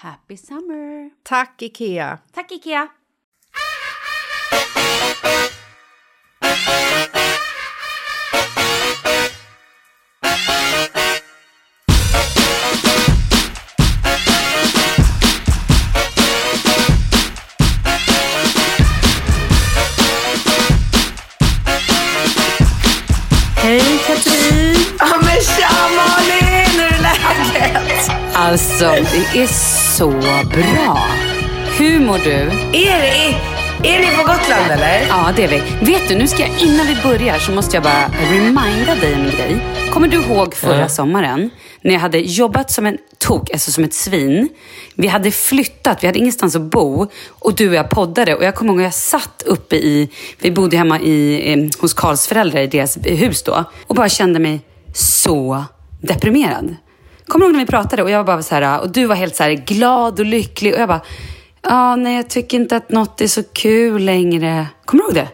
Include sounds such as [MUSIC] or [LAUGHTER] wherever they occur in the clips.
Happy summer! Tack, Ikea! Tack, Ikea! Hej Katrin! Ja men tja Malin, hur är läget? Alltså, det är så bra. Hur mår du? Är, är, är ni på Gotland eller? Ja, det är vi. Vet du, nu ska jag, innan vi börjar så måste jag bara reminda dig en grej. Kommer du ihåg förra Ja. sommaren när jag hade jobbat som en tok, alltså som ett svin. Vi hade flyttat, vi hade ingenstans att bo och du och jag poddade och jag kommer ihåg att jag satt uppe i, vi bodde hemma i, eh, hos Karls föräldrar i deras hus då och bara kände mig så deprimerad. Kommer du ihåg när vi pratade och jag var bara så här, och du var helt så här glad och lycklig och jag bara, ja nej jag tycker inte att något är så kul längre. Kommer du ihåg det?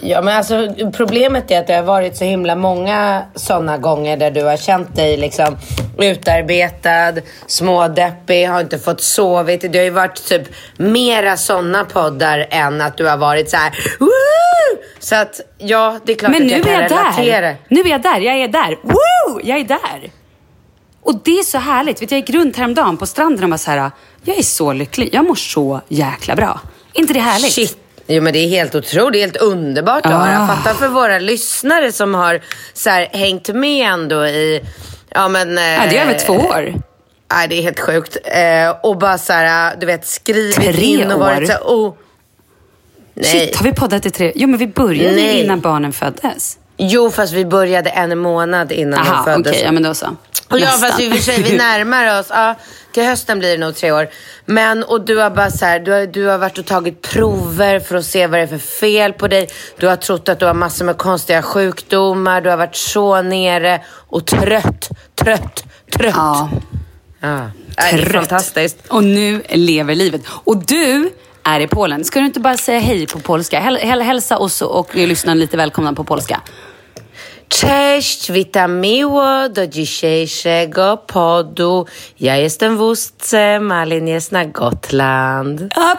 Ja men alltså problemet är att det har varit så himla många sådana gånger där du har känt dig liksom utarbetad, smådeppig, har inte fått sovit. Det har ju varit typ mera sådana poddar än att du har varit så här. Woo! Så att ja, det är klart Men att nu jag är kan jag relatera. där. Nu är jag där. Jag är där. Woo! Jag är där. Och det är så härligt. Vet, du, jag gick runt häromdagen på stranden och var så här, jag är så lycklig. Jag mår så jäkla bra. Är inte det härligt? Shit. Jo men det är helt otroligt, helt underbart att Ah. höra. Fatta för våra lyssnare som har så här, hängt med ändå i, ja men... Ja, det är över två år. nej, det är helt sjukt. Eh, och bara så här, du vet, skrivit Tre in och varit så här, oh. Nej. Shit, har vi poddat i tre? Jo, men vi började Nej. innan barnen föddes. Jo, fast vi började en månad innan Aha, hon okej. föddes. ja, men då så. Och ja, fast i och för sig, vi närmar oss. Ja, till hösten blir det nog tre år. Men, och du har bara så här, du har, du har varit och tagit prover för att se vad det är för fel på dig. Du har trott att du har massor med konstiga sjukdomar. Du har varit så nere och trött, trött, trött. Ja, Ja. Nej, Det är trött. fantastiskt. Och nu lever livet. Och du är i Polen. Ska du inte bara säga hej på polska? Häl, häl, hälsa oss och lyssna lite välkomna på polska. Cześć, witam miło do dzisiejszego podu. Ja jestem w Ustce, Malin jest na Gotland. Ja.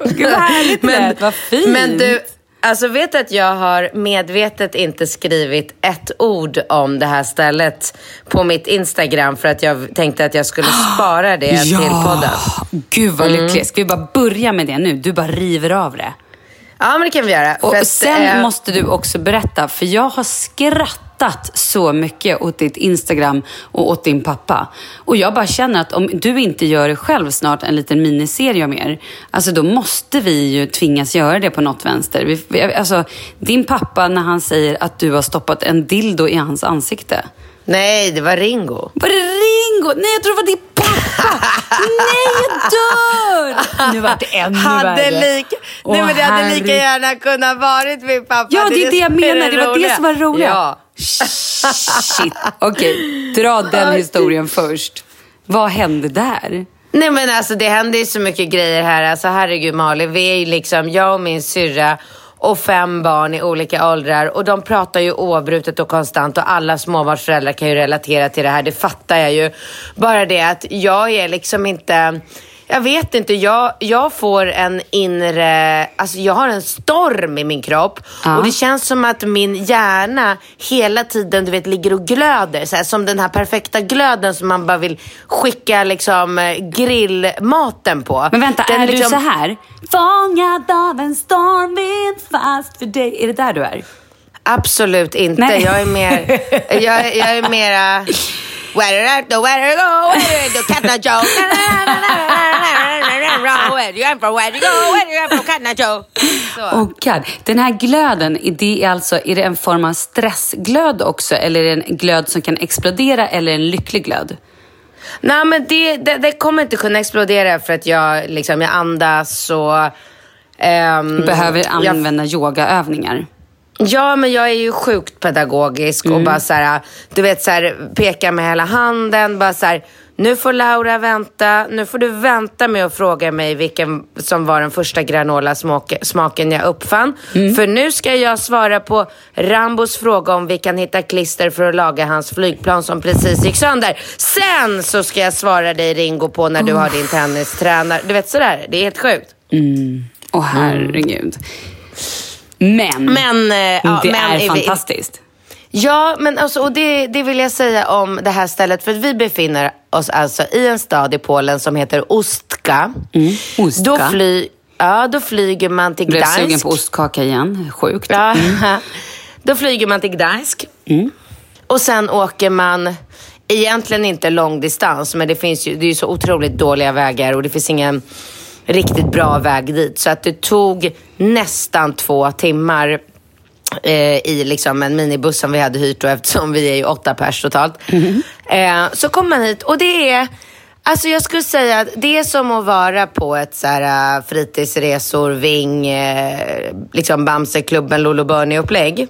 Gud vad härligt lät. Vad fint. Men du, alltså vet att jag har medvetet inte skrivit ett ord om det här stället på mitt Instagram för att jag tänkte att jag skulle [GASPS] spara det till podden. Gud vad Mm. lycklig. Ska vi bara börja med det nu? Du bara river av det. Ja, men det kan vi göra. Och att, sen eh, måste du också berätta, för jag har skrattat så mycket åt ditt Instagram och åt din pappa. Och jag bara känner att om du inte gör det själv snart, en liten miniserie om er, alltså då måste vi ju tvingas göra det på något vänster. Vi, vi, alltså, din pappa när han säger att du har stoppat en dildo i hans ansikte. Nej, det var Ringo. Var det Ringo? Nej, jag tror det var din! Nej, jag dör! Nu var det ännu hade värre. lika, Åh, nej, men det hade lika gärna kunnat varit min pappa. Ja, det är det jag menar. Det var det som var roligt. Ja. Shit. Okej, dra den historien först. Vad hände där? Nej men alltså det händer ju så mycket grejer här. Alltså herregud Malin, vi är ju liksom jag och min syrra och fem barn i olika åldrar och de pratar ju oavbrutet och konstant och alla småbarnsföräldrar kan ju relatera till det här, det fattar jag ju. Bara det att jag är liksom inte jag vet inte, jag, jag får en inre, alltså jag har en storm i min kropp Ja. och det känns som att min hjärna hela tiden du vet ligger och glöder. Så här, som den här perfekta glöden som man bara vill skicka liksom eh, grillmaten på. Men vänta, Den är du liksom- så här? Fångad av en stormvind fast för dig. Är det där du är? Absolut inte. Nej. Jag är mer, jag, jag är mera... [LAUGHS] Where do where go, where do Catna Joe? Where do you from? Where do you go? Where do you from Catna Joe? Så. Oh God. Den här glöden, är det alltså, är det en form av stressglöd också? Eller är det en glöd som kan explodera eller en lycklig glöd? Nej men det, det, det kommer inte kunna explodera för att jag, liksom, jag andas och... ehm, Behöver jag- använda yogaövningar. Ja, men jag är ju sjukt pedagogisk och bara så här, du vet så här, pekar med hela handen, bara så här, nu får Laura vänta, nu får du vänta med att fråga mig vilken som var den första granola-smaken jag uppfann. För nu ska jag svara på Rambos fråga om vi kan hitta klister för att laga hans flygplan som precis gick sönder. Sen så ska jag svara dig Ringo på när du har din tennistränare. Du vet sådär, det är helt sjukt. Åh herregud. Men, Men, eh, ja, det men är fantastiskt. Ja, men alltså, och det, det vill jag säga om det här stället. För att vi befinner oss alltså i en stad i Polen som heter Ostka. Mm, Ostka. Då, fly, ja, då flyger man till Blev Gdansk. sugen på ostkaka igen. Sjukt. Ja, [LAUGHS] Då flyger man till Gdansk. Mm. Och sen åker man, egentligen inte långdistans, men det finns ju, det är ju så otroligt dåliga vägar och det finns ingen riktigt bra väg dit. Så att det tog nästan två timmar eh, i liksom en minibuss som vi hade hyrt då, eftersom vi är ju åtta pers totalt. Eh, så kommer man hit och det är Alltså jag skulle säga att det är som att vara på ett så här, uh, fritidsresor, Ving, eh, liksom Bamseklubben, Lolo Bernie-upplägg.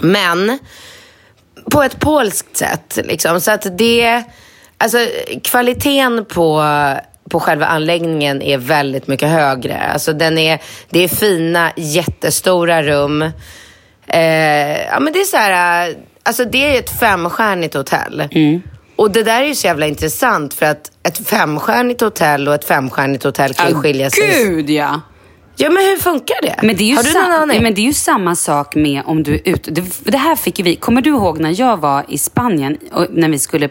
Men på ett polskt sätt. Liksom. Så att det, alltså kvaliteten på, på själva anläggningen är väldigt mycket högre. Alltså den är, det är fina, jättestora rum. Eh, ja, men det är så här, eh, alltså det är ett femstjärnigt hotell. Och det där är ju så jävla intressant för att ett femstjärnigt hotell och ett femstjärnigt hotell kan ju skilja sig. Gud ja! Ja, men hur funkar det? Men det, är ju Har du någon aning? Men det är ju samma sak med om du är ute. Det, det här fick vi. Kommer du ihåg när jag var i Spanien och när vi skulle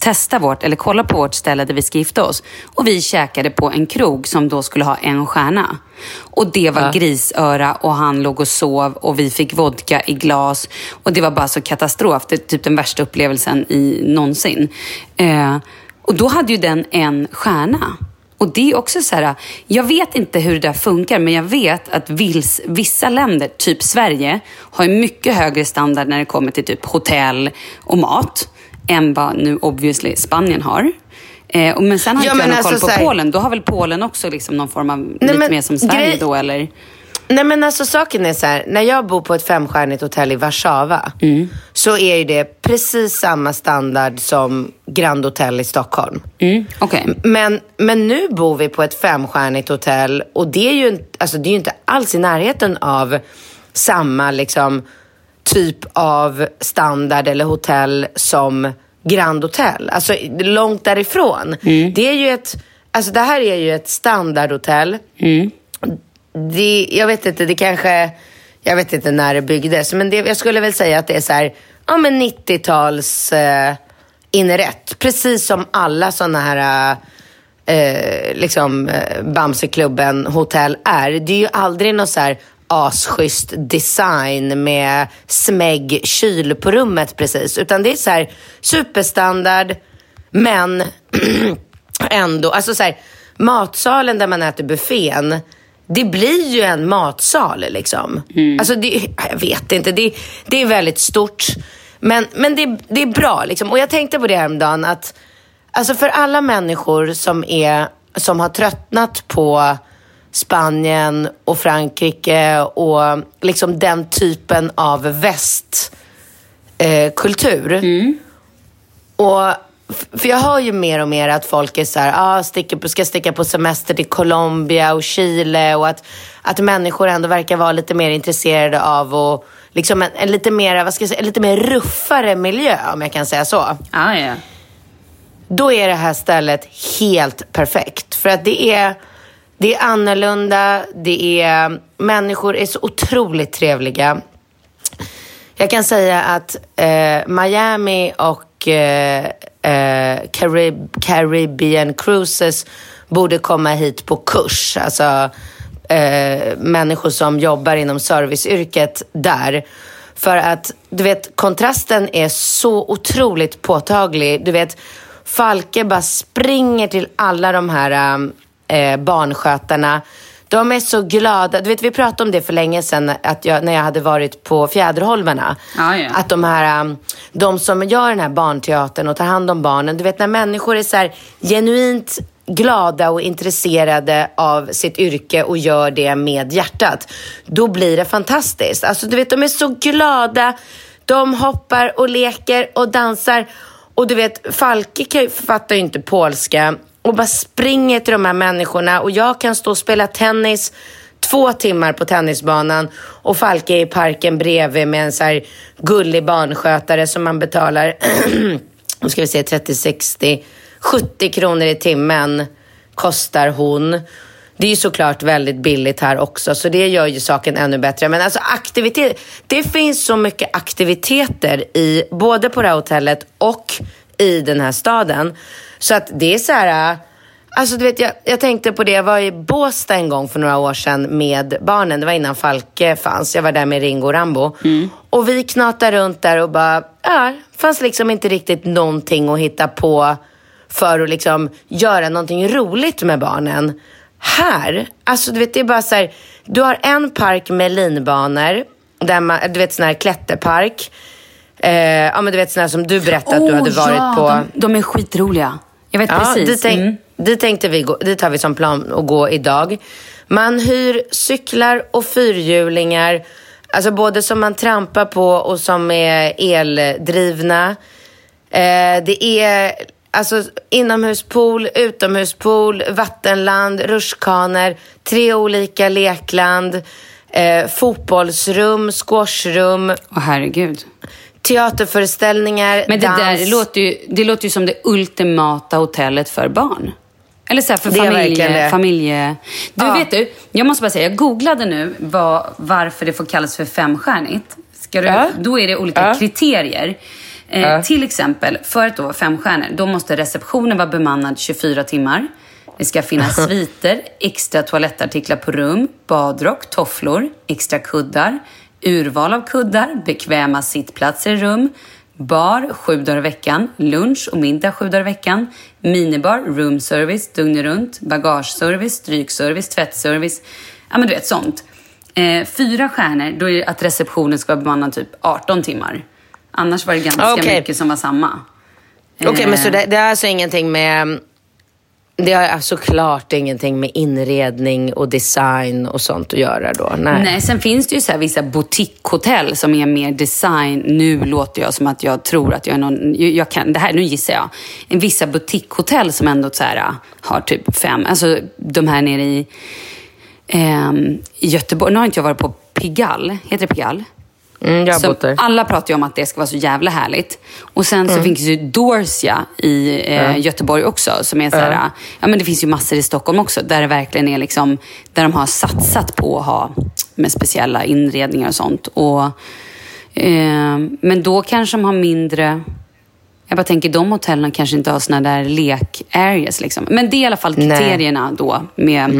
testa vårt, eller kolla på vårt ställe där vi ska gifta oss. Och vi käkade på en krog som då skulle ha en stjärna. Och det var Ja. grisöra och han låg och sov och vi fick vodka i glas. Och det var bara så katastrof. Det är typ den värsta upplevelsen i någonsin. Eh, och då hade ju den en stjärna. Och det är också så här, jag vet inte hur det där funkar, men jag vet att vils, vissa länder, typ Sverige, har mycket högre standard när det kommer till typ hotell och mat än vad nu obviously Spanien har. Eh, och men sen har Ja, inte jag någon koll alltså på så här- Polen. Då har väl Polen också liksom någon form av, lite men mer som Sverige grej- då, eller? Nej men alltså saken är så här, när jag bor på ett femstjärnigt hotell i Warszawa så är ju det precis samma standard som Grand Hotel i Stockholm. Mm, Okej. Men, men nu bor vi på ett femstjärnigt hotell och det är ju, alltså, det är ju inte alls i närheten av samma liksom, typ av standard eller hotell som Grand Hotel. Alltså långt därifrån. Det är ju ett, alltså det här är ju ett standardhotell. Det, jag vet inte, det kanske, jag vet inte när det byggdes, men det, jag skulle väl säga att det är så här, ja men 90-tals eh, inrätt. Precis som alla sådana här eh, liksom eh, Bamseklubben hotell är. Det är ju aldrig någon så här asschysst design med smägg kyl på rummet precis. Utan det är så här superstandard, men [CLEARS THROAT] ändå, alltså så här, matsalen där man äter buffén, det blir ju en matsal liksom. Alltså det, jag vet inte, det, det är väldigt stort. Men, men det, det är bra liksom. Och jag tänkte på det häromdagen att Alltså för alla människor som, är, som har tröttnat på Spanien och Frankrike och liksom den typen av västkultur. Eh, kultur. och, för jag hör ju mer och mer att folk är så här, ah, sticker på, ska sticka på semester till Colombia och Chile och att, att människor ändå verkar vara lite mer intresserade av och liksom en, en lite mer, vad ska jag säga, en lite mer ruffare miljö om jag kan säga så Ah, ja. då är det här stället helt perfekt. För att det är, det är annorlunda, det är, människor är så otroligt trevliga. Jag kan säga att eh, Miami och eh, eh, Carib- Caribbean Cruises borde komma hit på kurs. Alltså eh, människor som jobbar inom serviceyrket där. För att du vet, kontrasten är så otroligt påtaglig. Du vet, Falke bara springer till alla de här eh, eh, barnskötarna. De är så glada. Du vet, vi pratade om det för länge sedan att jag, när jag hade varit på Fjäderholmarna. Ja, ja. Att de här, um, de som gör den här barnteatern och tar hand om barnen. Du vet när människor är så genuint glada och intresserade av sitt yrke och gör det med hjärtat. Då blir det fantastiskt. Alltså du vet, de är så glada. De hoppar och leker och dansar. Och du vet, Falke fattar ju inte polska och bara springer till de här människorna och jag kan stå och spela tennis två timmar på tennisbanan och Falke är i parken bredvid med en så här gullig barnskötare som man betalar, [CLEARS THROAT] nu ska vi se, 30, 60, 70 kronor i timmen kostar hon. Det är ju såklart väldigt billigt här också, så det gör ju saken ännu bättre. Men alltså aktivitet, det finns så mycket aktiviteter i både på det här hotellet och i den här staden. Så att det är så här, alltså du vet, jag, jag tänkte på det, jag var i Båstad en gång för några år sedan med barnen. Det var innan Falke fanns. Jag var där med Ringo och Rambo. Och vi knatade runt där och bara, ja, fanns liksom inte riktigt någonting att hitta på för att liksom göra någonting roligt med barnen. Här, alltså du vet det är bara så här, du har en park med linbanor, där man, du vet sån här klätterpark. Eh, ja men du vet sån här som du berättade att du hade varit ja, på. De, de är skitroliga. Jag vet Ja, precis. dit, tänk, Mm. dit tänkte vi gå, dit har vi som plan att gå idag. Man hyr cyklar och fyrhjulingar, alltså både som man trampar på och som är eldrivna. Eh, det är alltså inomhuspool, utomhuspool, vattenland, rutschkanor, tre olika lekland, eh, fotbollsrum, squashrum, Åh herregud. Teaterföreställningar, Men det dans. där det låter, ju, det låter ju som det ultimata hotellet för barn. Eller så här för familje... familje... Du, Ja. vet du, jag måste bara säga, jag googlade nu vad, varför det får kallas för femstjärnigt. Ska du, Ja. Då är det olika Ja. kriterier. Eh, Till exempel, för att då vara fem stjärnor, då måste receptionen vara bemannad 24 timmar. Det ska finnas [LAUGHS] sviter, extra toalettartiklar på rum, badrock, tofflor, extra kuddar, urval av kuddar, bekväma sittplatser i rum, bar sju dagar i veckan, lunch och middag sju dagar i veckan, minibar, roomservice dygnet runt, bagageservice, strykservice, tvättservice. Ja, men du vet sånt. Eh, fyra stjärnor, då är det att receptionen ska vara bemannad typ 18 timmar. Annars var det ganska Okej. mycket som var samma. Okej, men så Eh, det, det är alltså ingenting med... Det har såklart ingenting med inredning och design och sånt att göra då? Nej. Nej, sen finns det ju så här vissa boutiquehotell som är mer design. Nu låter jag som att jag tror att jag är någon... Jag kan, det här, nu gissar jag. Vissa boutiquehotell som ändå så här, äh, har typ fem... Alltså de här nere i, eh, i Göteborg. Nu har inte jag varit på Pigalle. Heter det Pigalle? Mm, där. alla pratar ju om att det ska vara så jävla härligt. Och sen Mm. så finns ju Dorsia i eh, Göteborg också. Som är så här, ja. men det finns ju massor i Stockholm också. Där det verkligen är liksom, där de har satsat på att ha med speciella inredningar och sånt. Och, eh, men då kanske de har mindre... Jag bara tänker, de hotellen kanske inte har såna där lek-areas. Liksom. Men det är i alla fall Nej. kriterierna då med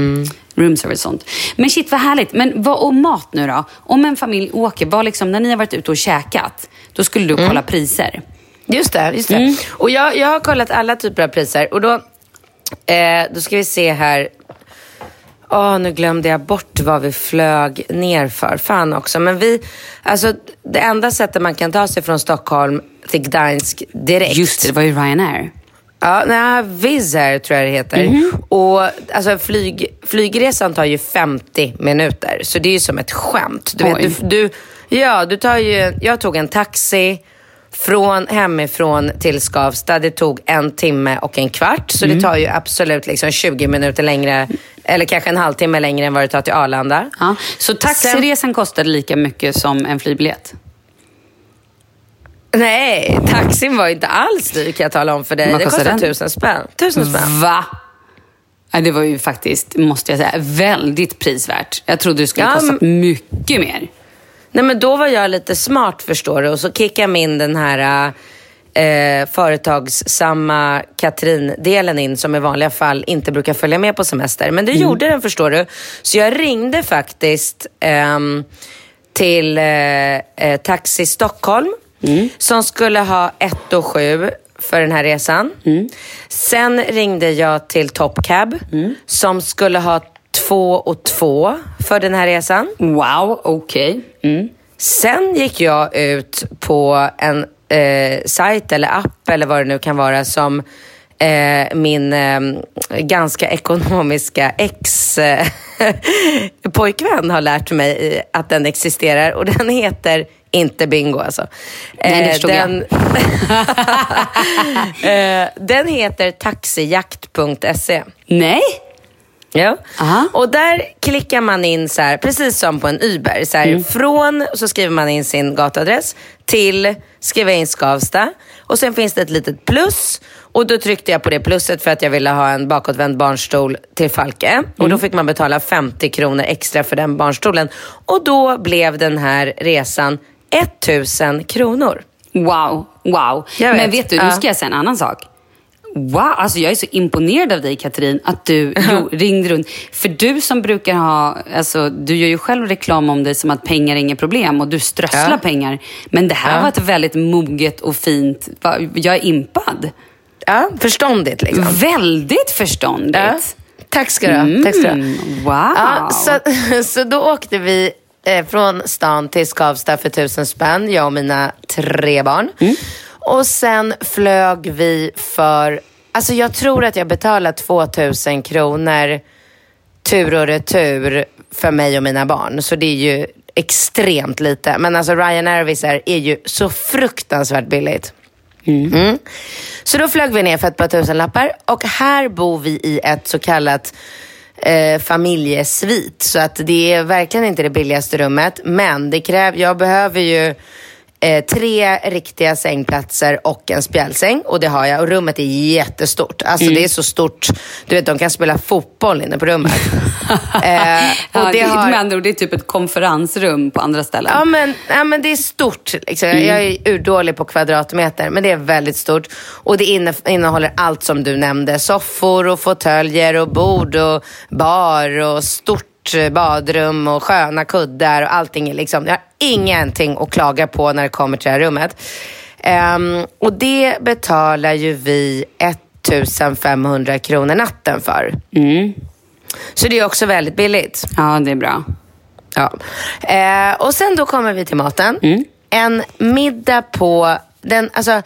room service och sånt. Men shit vad härligt. Men vad och mat nu då? Om en familj åker, vad liksom, när ni har varit ute och käkat, då skulle du kolla priser. Just det. Just det. Mm. Och jag, jag har kollat alla typer av priser. Och då, eh, då ska vi se här. Åh, nu glömde jag bort vad vi flög ner för. Fan också. Men vi, alltså det enda sättet man kan ta sig från Stockholm till Gdansk direkt. Just det, det var ju Ryanair. Ja, nej, Wizz Air tror jag det heter. Mhm. Och alltså, flyg, flygresan tar ju 50 minuter. Så det är ju som ett skämt. Du vet, du, du, ja, du tar ju, jag tog en taxi från hemifrån till Skavsta. Det tog en timme och en kvart. Så Mm. det tar ju absolut liksom 20 minuter längre, eller kanske en halvtimme längre än vad det tar till Arlanda. Ja. Så taxiresan kostade lika mycket som en flygbiljett? Nej, taxin var inte alls dyr kan jag tala om för dig. Vad Det kostade tusen spänn. Tusen spänn. Va? Ja, det var ju faktiskt, måste jag säga, väldigt prisvärt. Jag trodde det skulle Ja, kosta mycket mer. Nej men då var jag lite smart förstår du och så kickade jag in den här eh, företagssamma Katrin-delen in som i vanliga fall inte brukar följa med på semester. Men det gjorde den förstår du. Så jag ringde faktiskt ehm, till eh, eh, Taxi Stockholm som skulle ha 1 och 7 för den här resan. Sen ringde jag till Top Cab som skulle ha 2 och 2 för den här resan. Wow, okej. Mm. Sen gick jag ut på en eh, sajt eller app eller vad det nu kan vara som eh, min eh, ganska ekonomiska ex eh, [LAUGHS] pojkvän har lärt mig att den existerar och den heter inte bingo alltså. Nej, det Eh, förstod jag. den, [LAUGHS] eh, den heter taxijakt.se. Nej? Ja. Aha. Och där klickar man in så här, precis som på en Uber. Så här, Mm. Från, så skriver man in sin gatuadress till, skriver jag in Skavsta. Och sen finns det ett litet plus. Och då tryckte jag på det plusset för att jag ville ha en bakåtvänd barnstol till Falke. Och Mm. då fick man betala 50 kronor extra för den barnstolen. Och då blev den här resan 1000 kronor. Wow, wow. Jag vet. Men vet du, nu ska jag säga en annan sak. Wow, alltså jag är så imponerad av dig Katrin, att du [LAUGHS] jo, ringde runt. För du som brukar ha, alltså du gör ju själv reklam om det som att pengar är inget problem och du strösslar Ja. pengar. Men det här Ja. var ett väldigt moget och fint, jag är impad. Ja, förståndigt liksom. Väldigt förståndigt. Ja. Tack ska du ha. Tack ska du ha. Mm, wow. Ja, så, [LAUGHS] så då åkte vi eh, från stan till Skavsta för tusen spänn, jag och mina tre barn. Mm. Och sen flög vi för, alltså jag tror att jag betalade 2000 kronor tur och retur för mig och mina barn. Så det är ju extremt lite. Men alltså Ryanair och Wizz Air är ju så fruktansvärt billigt. Mm. Så då flög vi ner för ett par tusen lappar och här bor vi i ett så kallat eh, familjesvit. Så att det är verkligen inte det billigaste rummet. Men det kräver, jag behöver ju eh, tre riktiga sängplatser och en spjälsäng. Och det har jag. Och rummet är jättestort. Alltså det är så stort. Du vet, de kan spela fotboll inne på rummet. [LAUGHS] Eh, och ja, det det, har... Med andra ord, det är typ ett konferensrum på andra ställen. Ja men, ja, men det är stort. Liksom. Mm. Jag är urdålig på kvadratmeter, men det är väldigt stort. Och det inne, innehåller allt som du nämnde. Soffor och fåtöljer och bord och bar och stort eh, badrum och sköna kuddar och allting. Är liksom, jag har ingenting att klaga på när det kommer till det här rummet. Ehm, och det betalar ju vi 1500 kronor natten för. Mm. Så det är också väldigt billigt. Ja, det är bra. Ja. Eh, och sen då kommer vi till maten. Mm. En middag på den, alltså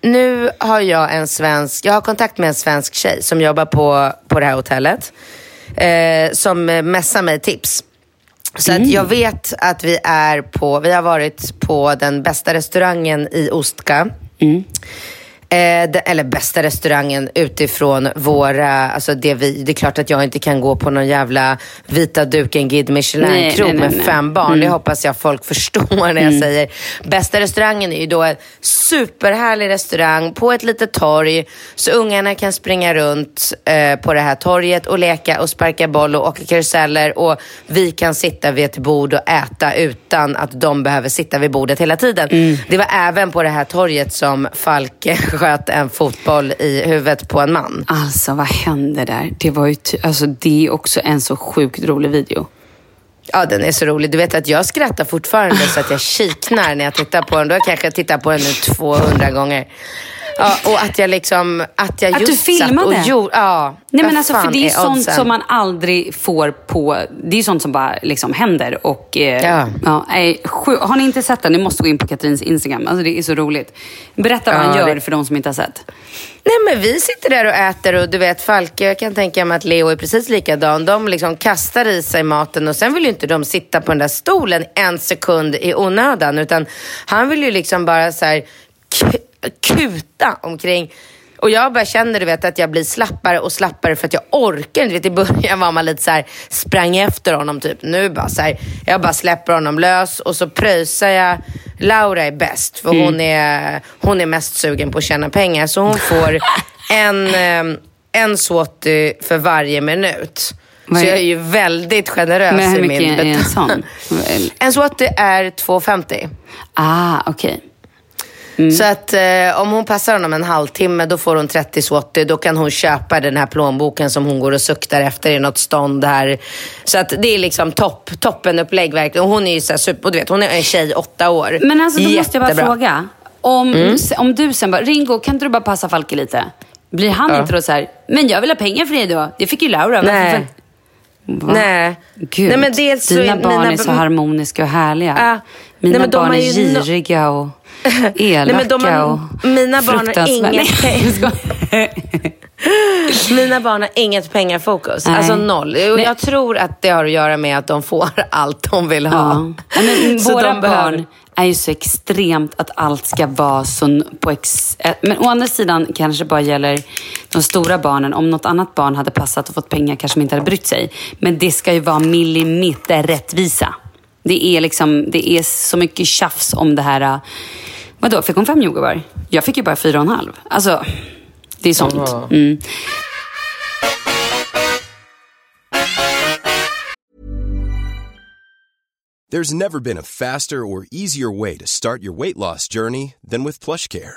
nu har jag en svensk, jag har kontakt med en svensk tjej som jobbar på, på det här hotellet. Eh, som messar mig tips. Så att jag vet att vi är på, vi har varit på den bästa restaurangen i Ostka. Eh, det, eller bästa restaurangen utifrån våra, alltså det vi, det är klart att jag inte kan gå på någon jävla vita duken Guide Michelin-krog med nej. fem barn. Det hoppas jag folk [LAUGHS] förstår när jag säger. Bästa restaurangen är ju då en superhärlig restaurang på ett litet torg. Så ungarna kan springa runt eh, på det här torget och leka och sparka boll och åka karuseller. Och vi kan sitta vid ett bord och äta utan att de behöver sitta vid bordet hela tiden. Det var även på det här torget som Falk [LAUGHS] sköt en fotboll i huvudet på en man. Alltså, vad hände där? Det var ju alltså, det är också en så sjukt rolig video. Ja, den är så rolig. Du vet att jag skrattar fortfarande så att jag kiknar när jag tittar på den. Då kanske jag tittar på den nu 200 gånger. Ja, och att jag liksom, att jag Att just du filmade? och gjorde, ja. Nej, men alltså, för det är, sånt oddsen? som man aldrig får på... Det är sånt som bara liksom händer. Och, eh, Ja. Ja, nej, har ni inte sett den, ni måste gå in på Katrins Instagram. Alltså, det är så roligt. Berätta vad Ja, han gör det- för de som inte har sett. Nej men vi sitter där och äter och du vet Falke, jag kan tänka mig att Leo är precis likadan. De liksom kastar i sig maten och sen vill ju inte de sitta på den där stolen en sekund i onödan. Utan han vill ju liksom bara så här kuta omkring. Och jag bara känner du vet, att jag blir slappare och slappare för att jag orkar inte. I början var man lite så här, sprang efter honom typ. Nu bara så här, jag bara släpper honom lös och så pröjsar jag. Laura är bäst för hon, är, hon är mest sugen på att tjäna pengar. Så hon får [LAUGHS] en, eh, en såti för varje minut. Så jag är ju väldigt generös Men hur i mycket min är en sån? En såti är 2,50. Ah, okej. Så att eh, om hon passar honom en halvtimme då får hon 30 zloty. Då kan hon köpa den här plånboken som hon går och suktar efter i något stånd här. Så att det är liksom topp, toppenupplägg verkligen. Och hon är ju så super, och du vet hon är en tjej åtta år. Men alltså, då måste jag bara Jättebra. fråga. Om, Mm. om du sen bara, Ringo, kan inte du bara passa Falke lite? Blir han inte då så här, men jag vill ha pengar för det då. Det fick ju Laura. Nej. Va? Nej. Gud, Nej, men dels så dina är barn mina- är så harmoniska och härliga. Ja. Mina Nej, barn är ju no- giriga och [LAUGHS] elaka Nej, men har- och mina barn har inget-. [LAUGHS] Mina barn har inget pengafokus. Nej. Alltså noll. Och jag tror att det har att göra med att de får [LAUGHS] allt de vill ha. Ja. Men Så våra de behöver- barn är ju så extremt att allt ska vara så på ex... eh, Men å andra sidan kanske bara gäller de stora barnen. Om något annat barn hade passat och fått pengar kanske de inte hade brytt sig. Men det ska ju vara millimeter rättvisa. Det är liksom, det är så mycket tjafs om det här. eh, Vadå, fick hon fem jordgubbar? Jag fick ju bara fyra och en halv. Alltså, det är sånt. Mm. There's never been a faster or easier way to start your weight loss journey than with PlushCare.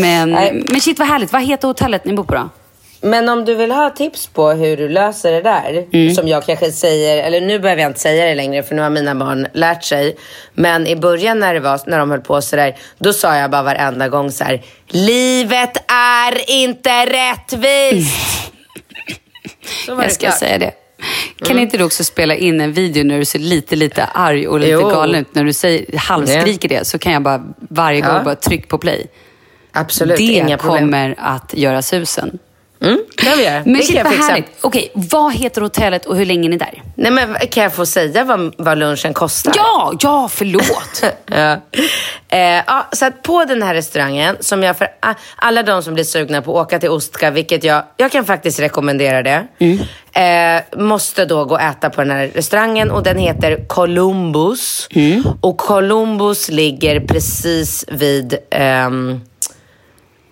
Men, Nej. men shit vad härligt. Vad heter hotellet ni bor på då? Men om du vill ha tips på hur du löser det där, Mm. som jag kanske säger, eller nu behöver jag inte säga det längre för nu har mina barn lärt sig. Men i början när det var, när de höll på sådär, då sa jag bara varenda gång så här, livet är inte rättvist. [LAUGHS] Var Jag ska klart. säga det. Kan inte du också spela in en video när du ser lite, lite arg och lite Jo. galen ut? När du säger, halvskriker det så kan jag bara varje gång Ja. bara tryck på play. Absolut, det kommer att göra susen. Mm, det kan vi göra. Men det shit kan vad härligt. Okej, vad heter hotellet och hur länge är ni där? Nej, men kan jag få säga vad, vad lunchen kostar? Ja, ja, förlåt. [LAUGHS] ja. Eh, ja, så att på den här restaurangen, som jag för alla de som blir sugna på att åka till Ostka, vilket jag, jag kan faktiskt rekommendera det, eh, måste då gå och äta på den här restaurangen och den heter Columbus. Och Columbus ligger precis vid ehm,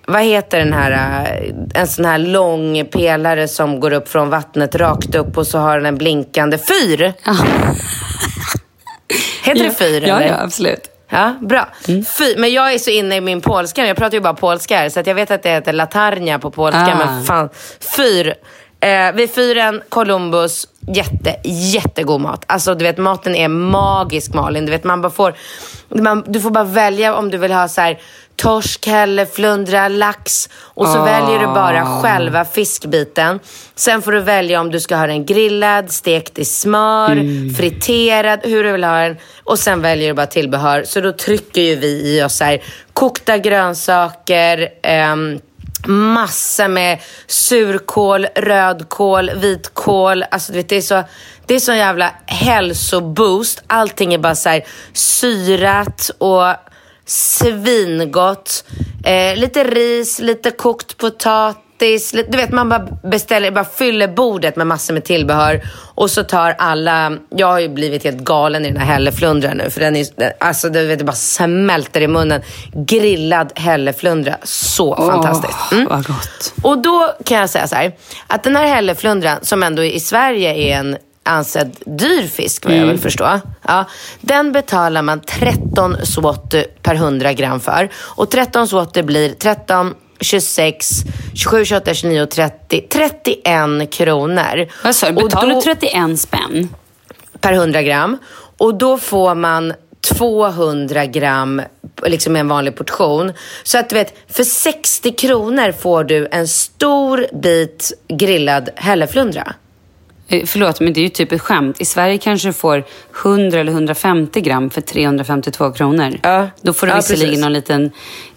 vad heter den här, eh, en sån här lång pelare som går upp från vattnet rakt upp och så har den en blinkande fyr. Heter det fyr Ja, eller? ja, absolut. Ja, bra. Fy, men jag är så inne i min polska. Jag pratar ju bara polska här, så jag vet att det heter latarnia på polska. Ah. Men fan, fyr. Eh, vid fyren, Columbus, jätte, jättegod mat. Alltså du vet, maten är magisk Malin. Du vet, man bara får, man, du får bara välja om du vill ha så här torsk, hälle, flundra, lax. Och så Ah. väljer du bara själva fiskbiten. Sen får du välja om du ska ha den grillad, stekt i smör, friterad, hur du vill ha den. Och sen väljer du bara tillbehör. Så då trycker ju vi i oss här, kokta grönsaker, ehm, Massa med surkål, rödkål, vitkål. Alltså du vet, det är så, det är så jävla hälsoboost. Allting är bara så här syrat och svingott. Eh, lite ris, lite kokt potatis. Lite, du vet, man bara beställer, bara fyller bordet med massor med tillbehör. Och så tar alla, jag har ju blivit helt galen i den här hälleflundran nu. För den är, alltså du vet, det bara smälter i munnen. Grillad hälleflundra, så fantastiskt. Mm. Vad gott. Och då kan jag säga så här, att den här hälleflundran som ändå i Sverige är en ansedd dyr fisk, vad jag vill förstå. Ja, den betalar man 13 zloty per 100 gram för. Och 13 zloty blir 13, 26, 27, 28, 29 och 30. 31 kronor. Vad sa du? Betalar då- 31 spänn? per 100 gram. Och då får man 200 gram liksom en vanlig portion. Så att du vet, för 60 kronor får du en stor bit grillad hälleflundra. Eh, Förlåt, men det är ju typ ett skämt. I Sverige kanske du får 100 eller 150 gram för 352 kronor. Ja. Då får du Ja, visserligen precis. någon liten,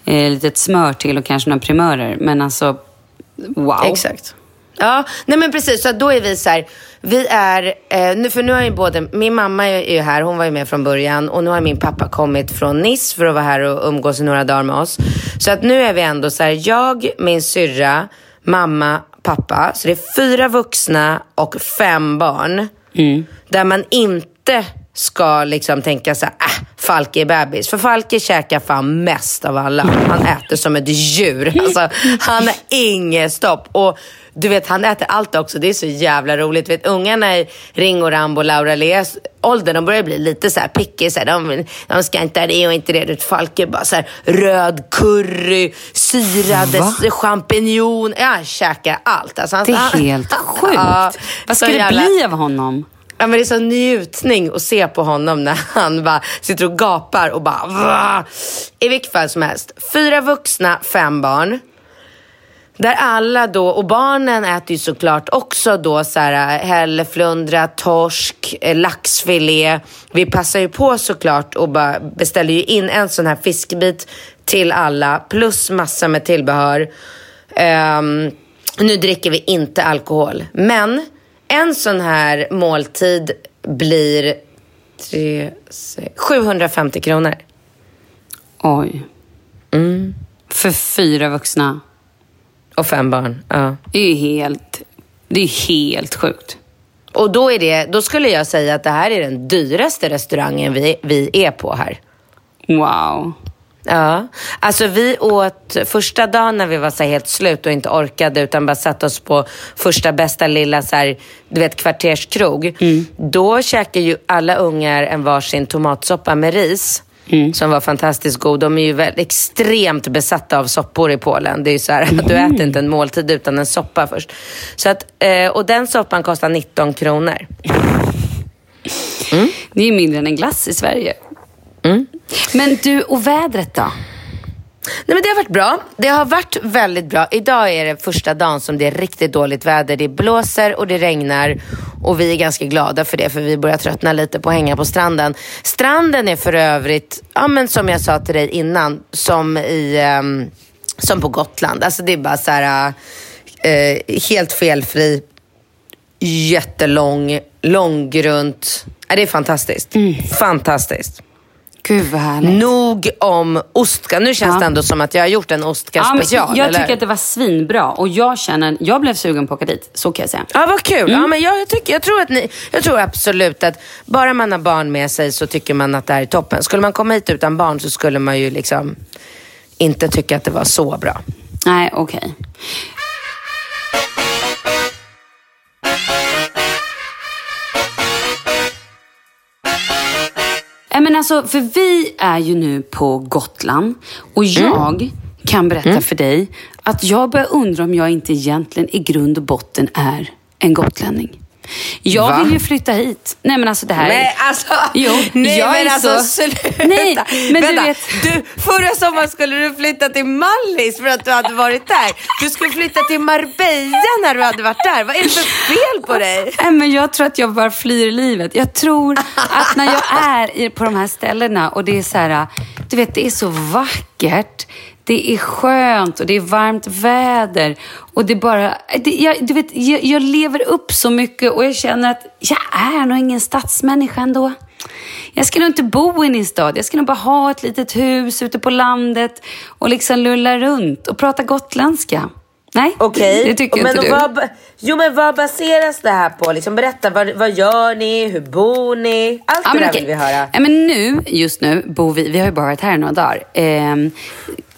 eh, litet smör till och kanske några primörer. Men alltså, wow. Exakt. Ja, nej men precis. Så då är vi så här, vi är, eh, nu, för nu har ju både, min mamma är ju här, hon var ju med från början och nu har min pappa kommit från Nice för att vara här och umgås i några dagar med oss. Så att nu är vi ändå så här, jag, min syrra, mamma, pappa. Så det är fyra vuxna och fem barn. Där man inte ska liksom tänka så här, äh, Falke är bebis. För Falke käkar fan mest av alla. Han äter som ett djur. [LAUGHS] Alltså, han har inget stopp. Och du vet, han äter allt också. Det är så jävla roligt. Du vet, ungarna i Ringo, Rambo, Laura Leas ålder, de börjar bli lite så här picky. Så här, de, de ska inte ha det och inte det. Du vet, Falke bara så här, röd curry, syrade champinjon. Ja, han käkar allt. Alltså, han, Det är han- helt [LAUGHS] sjukt. Ja, Vad ska det jävla- bli av honom? Ja, men det är sån njutning att se på honom när han bara sitter och gapar och bara... "Vah!" I vilket fall som helst. Fyra vuxna, fem barn. Där alla då, och barnen äter ju såklart också då så här eh, hälleflundra, torsk, eh, laxfilé. Vi passar ju på såklart och bara beställer ju in en sån här fiskbit till alla plus massa med tillbehör. Um, nu dricker vi inte alkohol, men en sån här måltid blir tre, sex, 750 kronor. Oj. För fyra vuxna. Och fem barn. Ja. Det är ju helt, det är helt sjukt. Och då, är det, då skulle jag säga att det här är den dyraste restaurangen vi, vi är på här. Wow. Ja, alltså vi åt första dagen när vi var så helt slut och inte orkade utan bara satt oss på första bästa lilla så här, du vet, kvarterskrog. Då käkade ju alla ungar en varsin tomatsoppa med ris. Som var fantastiskt god. De är ju väl extremt besatta av soppor i Polen. Det är ju så här att du äter inte en måltid utan en soppa först. Så att, eh, och den soppan kostar 19 kronor. Det är ju mindre än en glass i Sverige. Men du, och vädret då? Nej, men det har varit bra. Det har varit väldigt bra. Idag är det första dagen som det är riktigt dåligt väder. Det blåser och det regnar och vi är ganska glada för det för vi börjar tröttna lite på att hänga på stranden. Stranden är för övrigt, ja, men som jag sa till dig innan, som, i, ehm, som på Gotland. Alltså det är bara så här, eh, helt felfri, jättelång, långgrunt. Ja, det är fantastiskt. Fantastiskt. Gud vad härligt. Nog om ostka. Nu känns Ja. det ändå som att jag har gjort en ostka Ja, special. jag eller? tycker att det var svinbra och jag känner, jag blev sugen på att åka dit. Så kan jag säga. Ja, vad kul. Mm. Ja, men jag, jag, tycker, jag, tror att ni, jag tror absolut att bara man har barn med sig så tycker man att det här är toppen. Skulle man komma hit utan barn så skulle man ju liksom inte tycka att det var så bra. Nej, okej. Nej, men alltså, för vi är ju nu på Gotland och jag kan berätta för dig att jag börjar undra om jag inte egentligen i grund och botten är en gotlänning. Jag Va? vill ju flytta hit. Nej men alltså det här Nej, alltså. Jo, nej, jag men är alltså så- sluta. Nej, men du Vänta, vet- du, förra sommaren skulle du flytta till Mallis för att du hade varit där. Du skulle flytta till Marbella när du hade varit där. Vad är det för fel på dig? Nej, men jag tror att jag bara flyr livet. Jag tror att när jag är på de här ställena och det är så här, du vet, det är så vackert. Det är skönt och det är varmt väder. Och det är bara, det, jag, du vet, jag, jag lever upp så mycket och jag känner att jag är nog ingen stadsmänniska ändå. Jag ska nog inte bo i en stad. Jag ska nog bara ha ett litet hus ute på landet och liksom lulla runt och prata gotländska. Nej, Okej, det tycker men inte du. vad, Jo men vad baseras det här på? Liksom, berätta, vad, vad gör ni? Hur bor ni? Allt det men där okej. vill vi höra. Ja, men nu, just nu, bor vi, vi har ju bara varit här i några dagar. Ehm,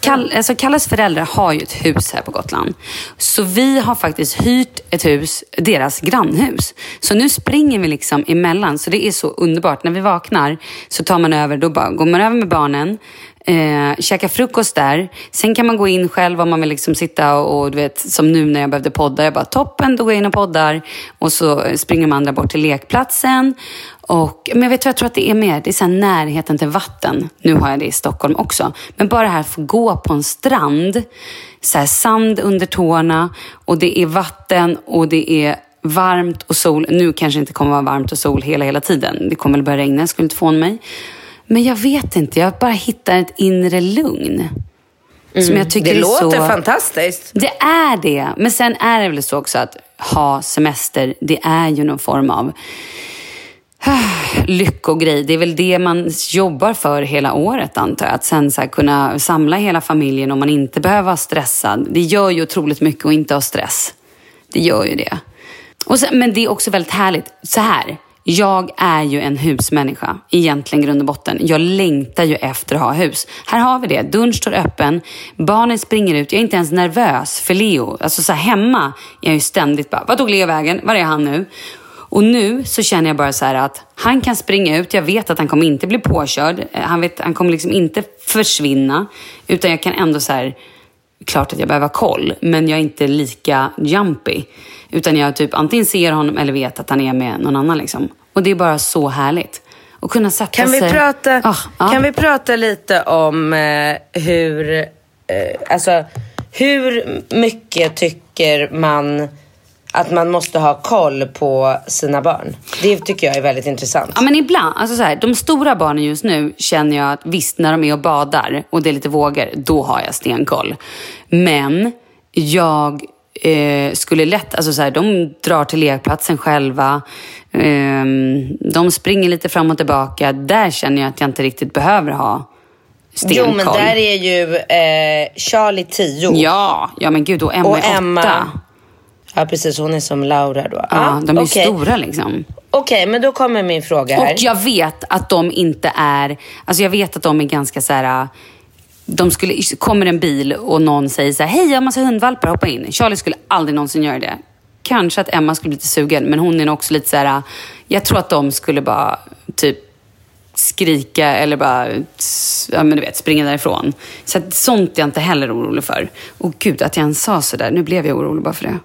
Kall, alltså Kalles föräldrar har ju ett hus här på Gotland. Så vi har faktiskt hyrt ett hus, deras grannhus. Så nu springer vi liksom emellan. Så det är så underbart. När vi vaknar så tar man över, då bara går man över med barnen. Eh, käka frukost där. Sen kan man gå in själv om man vill liksom sitta och, och du vet, som nu när jag behövde podda. Jag bara, toppen, då går jag in och poddar. Och så springer de andra bort till lekplatsen. Och, men jag vet vad jag tror att det är mer. Det är så här närheten till vatten. Nu har jag det i Stockholm också. Men bara det här att få gå på en strand. Så här sand under tårna. Och det är vatten och det är varmt och sol. Nu kanske det inte kommer vara varmt och sol hela, hela tiden. Det kommer väl börja regna, jag skulle inte få mig. Men jag vet inte, jag bara hittar ett inre lugn. Som jag tycker Mm. Det är låter så... fantastiskt. Det är det. Men sen är det väl så också att ha semester, det är ju någon form av [SIGHS] lyckogrej. Det är väl det man jobbar för hela året antar jag. Att sen så kunna samla hela familjen om man inte behöver vara stressad. Det gör ju otroligt mycket att inte ha stress. Det gör ju det. Och sen, men det är också väldigt härligt. Så här. Jag är ju en husmänniska, egentligen grund och botten. Jag längtar ju efter att ha hus. Här har vi det. Dörren står öppen, barnen springer ut. Jag är inte ens nervös för Leo. Alltså så här, hemma är jag ju ständigt bara, vad tog Leo vägen? Var är han nu? Och nu så känner jag bara så här att han kan springa ut. Jag vet att han kommer inte bli påkörd. Eh, han, vet, han kommer liksom inte försvinna. Utan jag kan ändå så här, klart att jag behöver ha koll, men jag är inte lika jumpy. Utan jag typ antingen ser honom eller vet att han är med någon annan. Liksom. Och det är bara så härligt. Att kunna sätta Kan vi, sig... prata, Ah, ja. kan vi prata lite om eh, hur, eh, alltså, hur mycket tycker man att man måste ha koll på sina barn? Det tycker jag är väldigt intressant. Ja men ibland, alltså så här, de stora barnen just nu känner jag att visst när de är och badar och det är lite vågor, då har jag stenkoll. Men jag eh, skulle lätt, alltså så här, de drar till lekplatsen själva. Eh, de springer lite fram och tillbaka. Där känner jag att jag inte riktigt behöver ha stenkoll. Jo, men där är ju eh, Charlie 10. Ja, ja men gud och Emma Och är Emma. åtta. Ja, precis. Hon är som Laura då. Ja, de är okej. stora liksom. Okej, men då kommer min fråga här. Och jag vet att de inte är, alltså jag vet att de är ganska så här. De skulle, kommer en bil och någon säger så här, hej jag har massa hundvalpar, hoppa in. Charlie skulle aldrig någonsin göra det. Kanske att Emma skulle bli lite sugen, men hon är nog också lite så här, jag tror att de skulle bara typ skrika eller bara ja, men du vet, springa därifrån. Så att, sånt är jag inte heller orolig för. Och gud, att jag ens sa sådär. Nu blev jag orolig bara för det.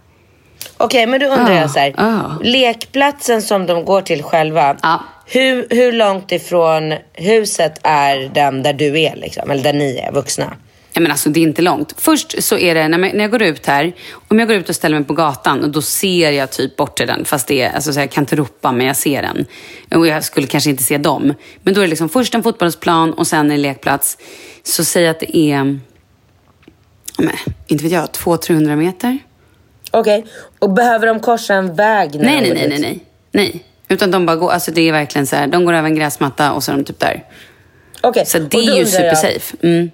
Okej, men då undrar Ah, jag så här. ah. Lekplatsen som de går till själva. Ja. Hur, hur långt ifrån huset är den där du är liksom? Eller där ni är vuxna? Ja, men alltså, det är inte långt. Först så är det, när jag, när jag går ut här, om jag går ut och ställer mig på gatan, och då ser jag typ bort till den. Fast det är, alltså, så jag kan inte ropa, men jag ser den. Och jag skulle kanske inte se dem. Men då är det liksom först en fotbollsplan och sen en lekplats. Så säg att det är, men, inte vet jag, 200-300 meter. Okej. Och behöver de korsa en väg? när Nej, de nej, nej, nej, nej. Nej. Utan de bara går, alltså det är verkligen så här, de går över en gräsmatta och så är de typ där. Okej, Så det är ju jag- supersafe. Mm.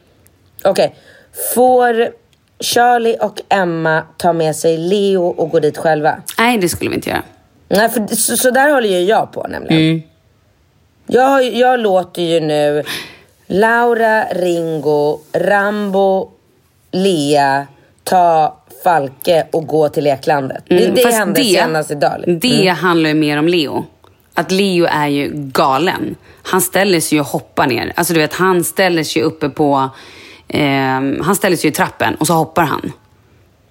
Okej. Får Charlie och Emma ta med sig Leo och gå dit själva? Nej, det skulle vi inte göra. Nej, för så, så där håller ju jag på nämligen. Mm. Jag, jag låter ju nu Laura, Ringo, Rambo, Lea ta Falke och gå till leklandet. Mm, det det hände senast idag. Det handlar ju mer om Leo. Att Leo är ju galen. Han ställer sig ju och hoppar ner. Alltså du vet, han ställer sig uppe på... ehm, han ställer sig i trappen och så hoppar han.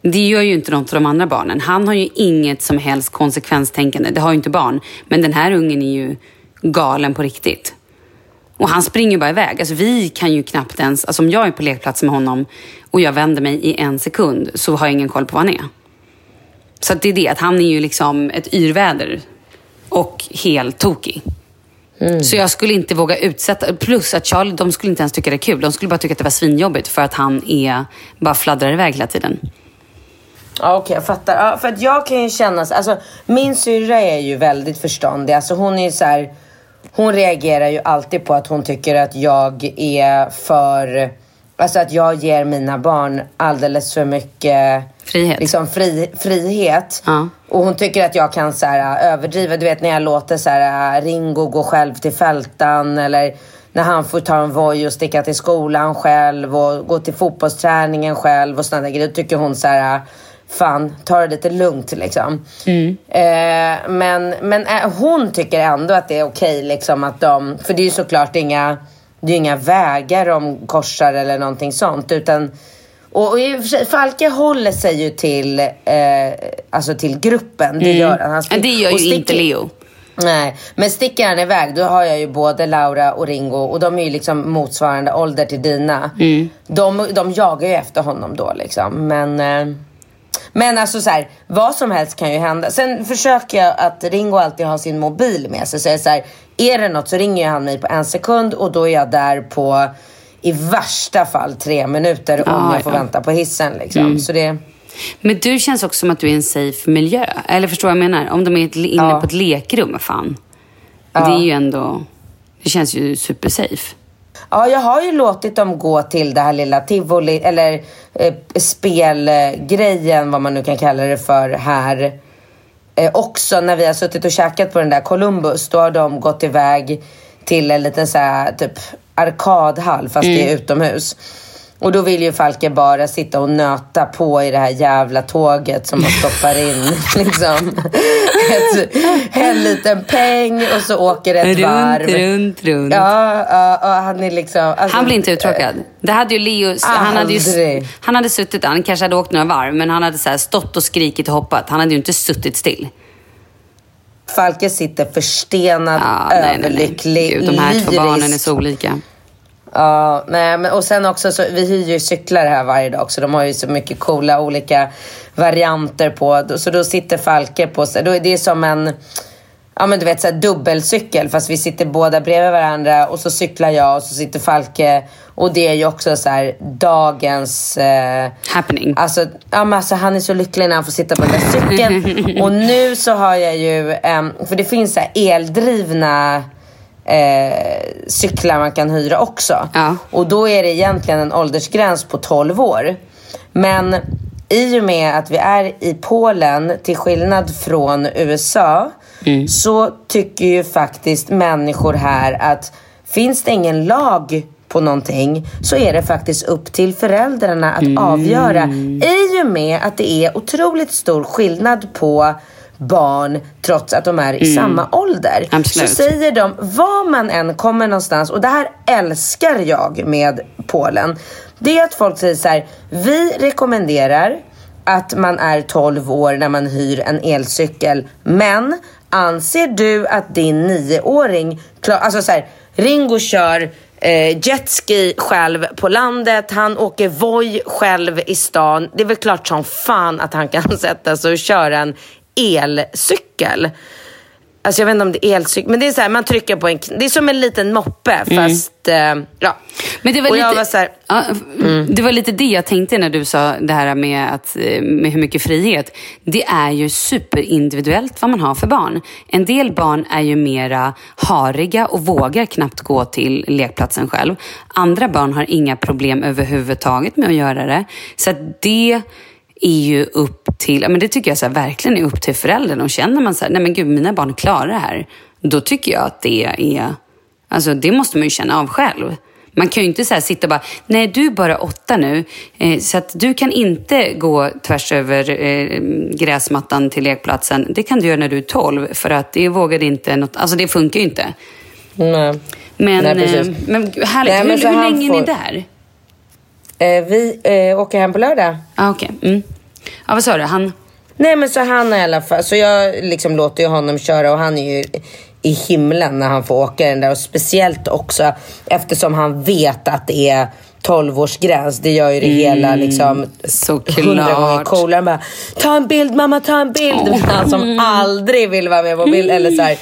Det gör ju inte något för de andra barnen. Han har ju inget som helst konsekvenstänkande. Det har ju inte barn. Men den här ungen är ju galen på riktigt. Och han springer bara iväg. Alltså vi kan ju knappt ens... Alltså om jag är på lekplats med honom och jag vänder mig i en sekund så har jag ingen koll på var han är. Så det är det, att han är ju liksom ett yrväder och helt tokig. Så jag skulle inte våga utsätta... Plus att Charlie, de skulle inte ens tycka det är kul. De skulle bara tycka att det var svinjobbigt för att han är, bara fladdrar iväg hela tiden. Ja, Okej, jag fattar. Ja, för att jag kan ju känna... så- Alltså, min syrra är ju väldigt förståndig. Alltså, hon är ju så här... Hon reagerar ju alltid på att hon tycker att jag är för... Alltså att jag ger mina barn alldeles för mycket... Frihet. Liksom fri, frihet. Ja. Och hon tycker att jag kan så här, överdriva. Du vet när jag låter så här, Ringo gå själv till fältan. Eller när han får ta en voj och sticka till skolan själv. Och gå till fotbollsträningen själv. Och sådana grejer. Då tycker hon så här... Fan, ta det lite lugnt liksom. Eh, men men eh, hon tycker ändå att det är okej liksom att de... För det är ju såklart inga, det är inga vägar de korsar eller någonting sånt. Utan, och, och Falke håller sig ju till, eh, alltså till gruppen. Det gör han. han Men det gör ju inte sticker- Leo. Nej, men sticker han iväg då har jag ju både Laura och Ringo och de är ju liksom motsvarande ålder till dina. De, de jagar ju efter honom då liksom. Men, eh, men alltså så här, vad som helst kan ju hända. Sen försöker jag att Ringo alltid har sin mobil med sig. Så jag är, så här, är det något så ringer han mig på en sekund och då är jag där på i värsta fall tre minuter om Ja, jag får ja. vänta på hissen liksom. Så det... Men du känns också som att du är i en safe miljö. Eller förstår vad jag menar? Om de är inne Ja. på ett lekrum, fan. Det är ju ändå... Det känns ju supersafe. Ja, jag har ju låtit dem gå till det här lilla tivoli, eller eh, spelgrejen, vad man nu kan kalla det för, här. Eh, också när vi har suttit och käkat på den där Columbus, då har de gått iväg till en liten så här, typ arkadhall, fast det är utomhus. Och då vill ju Falke bara sitta och nöta på i det här jävla tåget som man stoppar in [LAUGHS] liksom ett, en liten peng och så åker det ett Runt, varv. runt, runt. Ja, ja, ja, han är liksom... Alltså, Han blir inte uttråkad. Det hade ju Leo... Han hade, ju, han hade suttit, han kanske hade åkt några varv, men han hade så stått och skrikit och hoppat. Han hade ju inte suttit still. Falke sitter förstenad, Ja, nej, nej, nej. överlycklig, Gud, de här två lyrisk. barnen är så olika. Ja, nej, men, och sen också så, vi hyr ju cyklar här varje dag så de har ju så mycket coola olika varianter på. Så då sitter Falke på, då är det som en, ja men du vet så här dubbelcykel fast vi sitter båda bredvid varandra och så cyklar jag och så sitter Falke och det är ju också så här dagens eh, Happening. Alltså, ja, men alltså, han är så lycklig när han får sitta på den där cykeln. [LAUGHS] och nu så har jag ju, ehm, för det finns så här eldrivna eh, cyklar man kan hyra också. Ja. Och då är det egentligen en åldersgräns på 12 år. Men i och med att vi är i Polen, till skillnad från USA, så tycker ju faktiskt människor här att finns det ingen lag på någonting så är det faktiskt upp till föräldrarna att avgöra. I och med att det är otroligt stor skillnad på barn trots att de är i samma ålder. Absolut. Så säger de, var man än kommer någonstans, och det här älskar jag med Polen. Det är att folk säger så här, vi rekommenderar att man är 12 år när man hyr en elcykel. Men anser du att din nioåring, alltså så här, Ringo kör eh, jetski själv på landet, han åker Voi själv i stan. Det är väl klart som fan att han kan [LAUGHS] sätta sig och köra en elcykel. Alltså jag vet inte om det är elcykel, men det är så här, man trycker på en, det är som en liten moppe fast, eh, ja. Men det var, Och lite, jag var så här, ja, det var lite det jag tänkte när du sa det här med, att, eh, med hur mycket frihet. Det är ju superindividuellt vad man har för barn. En del barn är ju mera hariga och vågar knappt gå till lekplatsen själv. Andra barn har inga problem överhuvudtaget med att göra det. Så att det är ju upp till, men det tycker jag så här, verkligen är upp till föräldern. Och känner man så här, nej men gud, mina barn klarar det här. Då tycker jag att det är, alltså det måste man ju känna av själv. Man kan ju inte så sitta och bara, nej du är bara åtta nu, eh, så att du kan inte gå tvärs över eh, gräsmattan till lekplatsen. Det kan du göra när du är tolv, för att det vågade inte något, alltså det funkar ju inte. nej. Men, Nej, precis. eh, men härligt, Nej, men hur, hur länge är får- ni där? Eh, vi eh, åker hem på lördag. Ah, Okej, mm. Ja, vad sa du? Han... Nej men så han i alla fall, så jag liksom låter ju honom köra och han är ju i himlen när han får åka den där och speciellt också eftersom han vet att det är 12-årsgräns. Det gör ju det hela liksom hundra gånger coolare. Bara, ta en bild mamma, ta en bild. Vet, Han som aldrig vill vara med på bild. Eller så här.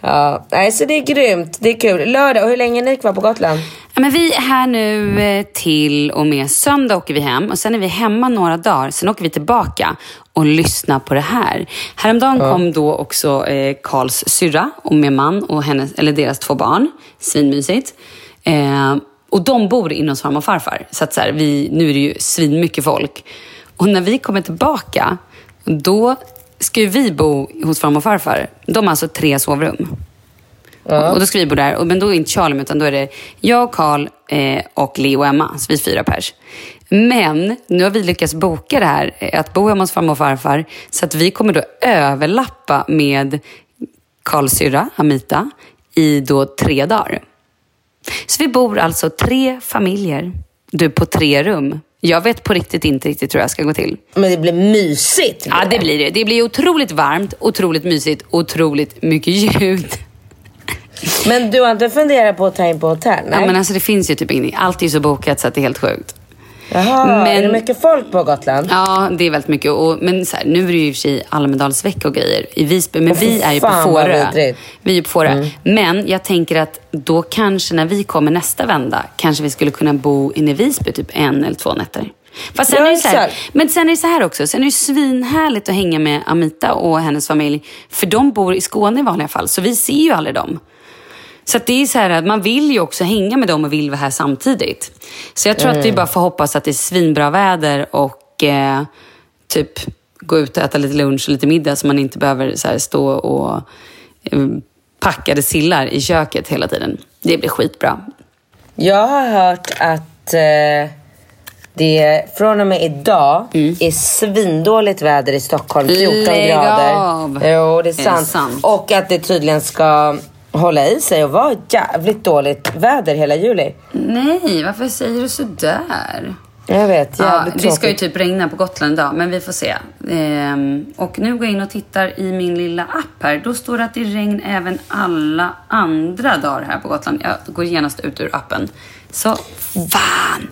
Ja, nej, så det är grymt. Det är kul. Lördag, och hur länge är ni kvar på Gotland? Ja, men vi är här nu eh, till och med söndag åker vi hem och sen är vi hemma några dagar. Sen åker vi tillbaka och lyssnar på det här. Häromdagen kom då också eh, Karls syrra och med man och hennes, eller deras två barn. Svinmysigt. Eh, och de bor inne hos farmor och farfar. Så att så här, vi, nu är det ju svinmycket folk. Och när vi kommer tillbaka, då ska ju vi bo hos farmor och farfar. De har alltså tre sovrum. Och då ska vi bo där. Och, men då är inte Charlie utan då är det jag, Karl eh, och Leo och Emma. Så vi är fyra pers. Men nu har vi lyckats boka det här, eh, att bo hemma hos farmor och farfar. Så att vi kommer då överlappa med Karls syrra, Amita, i då tre dagar. Så vi bor alltså tre familjer. Du på tre rum. Jag vet på riktigt inte riktigt hur det här ska gå till. Men det blir mysigt. Ja, det blir det. Det blir otroligt varmt, otroligt mysigt, otroligt mycket ljud. Men du har inte funderat på att ta in på hotell? Nej. Ja, men alltså det finns ju typ ingenting. Allt är ju så bokat så att det är helt sjukt. Jaha, Men- är det mycket folk på Gotland? Ja, det är väldigt mycket. Och, men så här, nu är det ju i och för sig Almedalsvecka och grejer i Visby. Men vi är ju på Fårö. Vi är ju på Fårö. Men jag tänker att då kanske när vi kommer nästa vända, kanske vi skulle kunna bo inne i Visby typ en eller två nätter. Fast sen Ja, är det så här, men sen är det så här också, sen är det svinhärligt att hänga med Amita och hennes familj. För de bor i Skåne i vanliga fall, så vi ser ju aldrig dem. Så det är så här att man vill ju också hänga med dem och vill vara här samtidigt. Så jag tror att vi bara får hoppas att det är svinbra väder och eh, typ gå ut och äta lite lunch och lite middag så man inte behöver så här, stå och eh, packade sillar i köket hela tiden. Det blir skitbra. Jag har hört att eh, det från och med idag är svindåligt väder i Stockholm. 14 Mm. Lägg grader. av. Jo, det är det sant. sant? Och att det tydligen ska hålla i sig och vara jävligt dåligt väder hela juli. Nej, varför säger du sådär? Jag vet, Ja, jävligt det ska ju typ regna på Gotland idag, men vi får se. Ehm, och nu går jag in och tittar i min lilla app här. Då står det att det är regn även alla andra dagar här på Gotland. Jag går genast ut ur appen. Så, fan!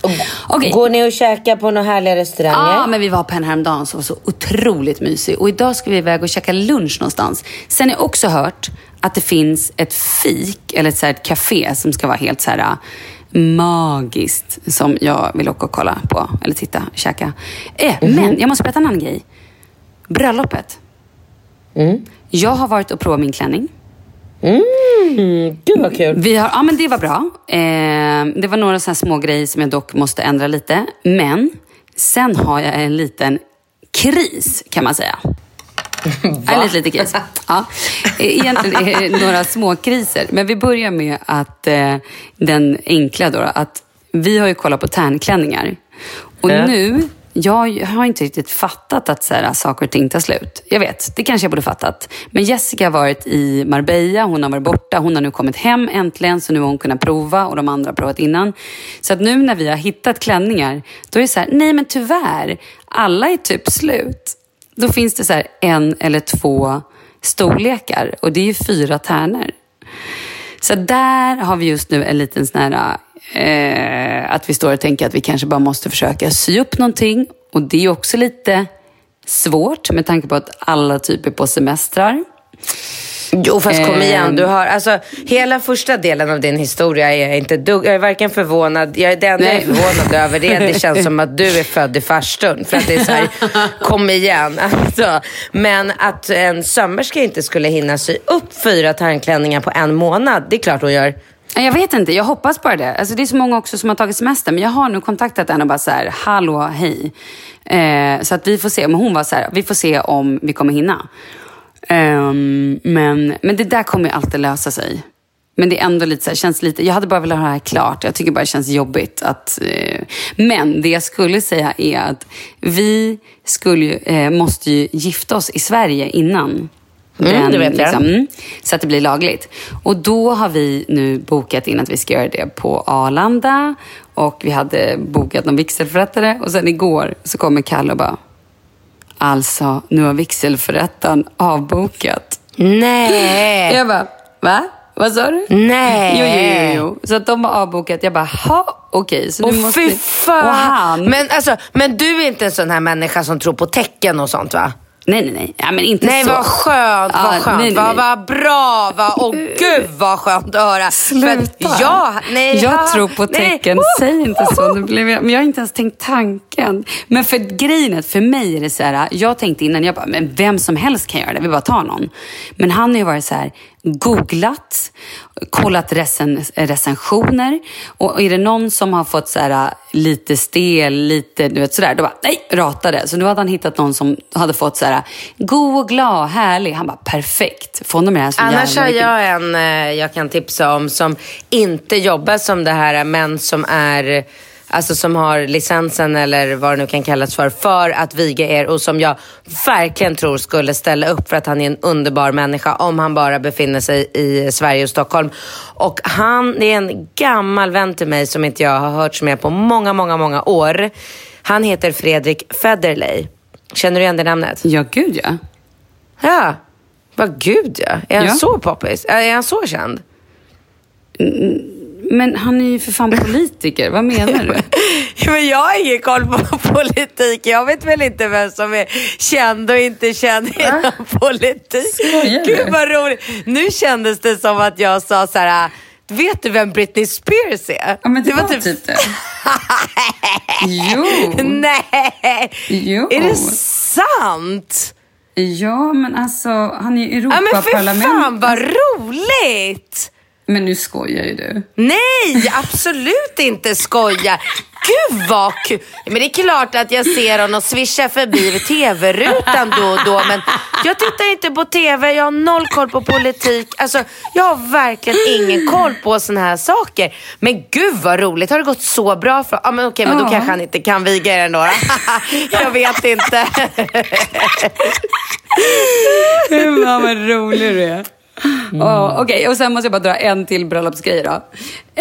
Okej. Går ni och käkar på några härliga restauranger? Ja, men vi var på en häromdagen som var så otroligt mysig. Och idag ska vi iväg och käka lunch någonstans. Sen har jag också hört att det finns ett fik, eller ett, så ett café som ska vara helt så här äh, magiskt. Som jag vill åka och kolla på, eller titta, käka. Eh, Men jag måste berätta en annan grej. Bröllopet. Jag har varit och provat min klänning. Mm, gud vad kul. Vi har, ja men det var bra. Eh, det var några så små grejer som jag dock måste ändra lite. Men sen har jag en liten kris kan man säga. [LAUGHS] En liten, liten kris. Ja. Egentligen är det några små kriser. Men vi börjar med att eh, den enkla då, att vi har ju kollat på tärnklänningar. Och Ja. nu, jag har inte riktigt fattat att så här, saker och ting tar slut. Jag vet, det kanske jag borde fattat. Men Jessica har varit i Marbella, hon har varit borta, hon har nu kommit hem äntligen, så nu har hon kunnat prova och de andra har provat innan. Så att nu när vi har hittat klänningar, då är det så här, nej men tyvärr, alla är typ slut. Då finns det så här en eller två storlekar och det är ju fyra tärnor. Så där har vi just nu en liten sån här, eh, att vi står och tänker att vi kanske bara måste försöka sy upp någonting. Och det är också lite svårt med tanke på att alla typer på semestrar. Jo fast kom Ehm. igen, du har, alltså, hela första delen av din historia är jag inte dugg, jag är varken förvånad, jag är det enda jag är Nej. förvånad över det, det känns som att du är född i farstun. För att det är så här, kom igen. Alltså, men att en sömmerska inte skulle hinna sy upp fyra tärnklänningar på en månad, det är klart hon gör. Nej, Jag vet inte, jag hoppas bara det. Alltså, det är så många också som har tagit semester, men jag har nu kontaktat henne och bara så här, hallå, hej. Eh, så att vi får se, men hon var så här, vi får se om vi kommer hinna. Ehm, men, men det där kommer ju alltid lösa sig. Men det är ändå lite så här, känns lite, jag hade bara velat ha det här klart. Jag tycker bara det känns jobbigt att... Eh, men det jag skulle säga är att vi skulle eh, måste ju gifta oss i Sverige innan. Mm, det vet jag. mm, så att det blir lagligt. Och då har vi nu bokat in att vi ska göra det på Arlanda. Och vi hade bokat någon vigselförrättare. Och sen igår så kommer Kalle och bara... Alltså, nu har vigselförrättaren avbokat. Nej! Jag bara, va? Vad sa du? Nej. Jo, jo, jo, jo. Så att de har avbokat. Jag bara, ha, okej. Så Och nu måste fy fan! Och han... Men, alltså, men du är inte en sån här människa som tror på tecken och sånt va? Nej, nej, nej. Ja, men inte Nej så. vad skönt, vad skönt, nej, nej, vad, nej. vad bra, vad, åh gud vad skönt att höra. För Sluta. jag, nej, jag ha- tror på nej. tecken. Oh, Säg inte så. Nu blev jag, men jag har inte ens tänkt tanken. Men för grejen är för mig är det så här. Jag tänkte innan, jag bara, men vem som helst kan göra det. Vi bara tar någon. Men han har ju varit så här, googlat, kollat recen, recensioner. Och är det någon som har fått så här, lite stel, lite du vet sådär. Då bara, nej, ratade. Så nu hade han hittat någon som hade fått så här, god och glad, härlig. Han bara, perfekt. Få honom med här så Annars har jag en eh, jag kan tipsa om som inte jobbar som det här men som är Alltså som har licensen eller vad det nu kan kallas för, för att viga er och som jag verkligen tror skulle ställa upp för att han är en underbar människa om han bara befinner sig i Sverige och Stockholm. Och han det är en gammal vän till mig som inte jag har hört med på många, många, många år. Han heter Fredrik Federley. Känner du igen det namnet? Ja, gud ja. Ja, vad gud ja. Är han Ja. så poppis? Är han så känd? Men han är ju för fan politiker. Vad menar du? [LAUGHS] Men jag har ingen koll på [LAUGHS] politik. Jag vet väl inte vem som är känd och inte känd inom [LAUGHS] politik. Skojar? Gud vad roligt. Nu kändes det som att jag sa så här. Vet du vem Britney Spears är? Ja, men det, var, typ det. Jo. Nej! Jo. Är det sant? Ja, men alltså, han är ju Ja men för fan vad roligt! Men nu skojar ju du. Nej, absolut inte skoja. Gud vad kul! Men det är klart att jag ser honom svischa förbi tv-rutan då och då. Men jag tittar inte på tv, jag har noll koll på politik. Alltså, jag har verkligen ingen koll på såna här saker. Men gud vad roligt, har det gått så bra för... Ja, men okej, men då Ja. kanske han inte kan viga er ändå. då. [LAUGHS] jag vet inte. [LAUGHS] Ja, vad rolig du är. Mm. Ja, Okej, och sen måste jag bara dra en till bröllopsgrej då.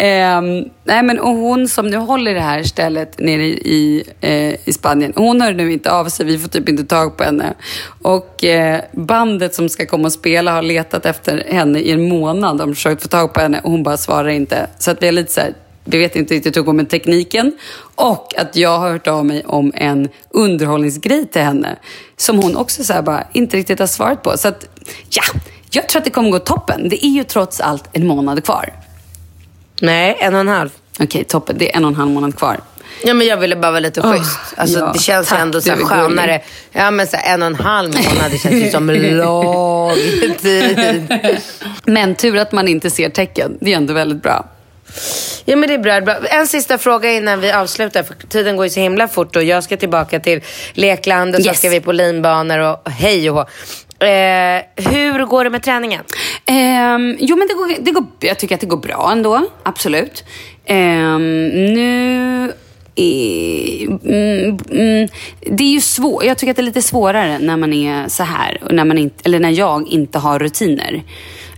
Eh, nej, men och hon som nu håller det här stället nere i, eh, i Spanien, hon hör nu inte av sig. Vi får typ inte tag på henne. Och eh, bandet som ska komma och spela har letat efter henne i en månad. De har försökt få tag på henne och hon bara svarar inte. Så att vi är lite så här, vi vet inte riktigt hur det går med tekniken. Och att jag har hört av mig om en underhållningsgrej till henne. Som hon också så här bara inte riktigt har svarat på. Så att, ja, jag tror att det kommer gå toppen. Det är ju trots allt en månad kvar. Nej, en och en halv. Okej, toppen. Det är en och en halv månad kvar. Ja, men jag ville bara vara lite schysst. Alltså, ja, det känns tack, ändå så skönare. Ja, men så en och en halv månad, det känns ju som [LAUGHS] lång tid. Men tur att man inte ser tecken. Det är ändå väldigt bra. Ja, men det är bra. En sista fråga innan vi avslutar, för tiden går ju så himla fort och jag ska tillbaka till leklandet, så Yes. ska vi på linbanor och hej och hå eh, Hur går det med träningen? Eh, jo, men det går, det går, jag tycker att det går bra ändå. Absolut. Eh, nu... Mm, mm, det är ju svårt. Jag tycker att det är lite svårare när man är så här. Och när man inte, eller när jag inte har rutiner.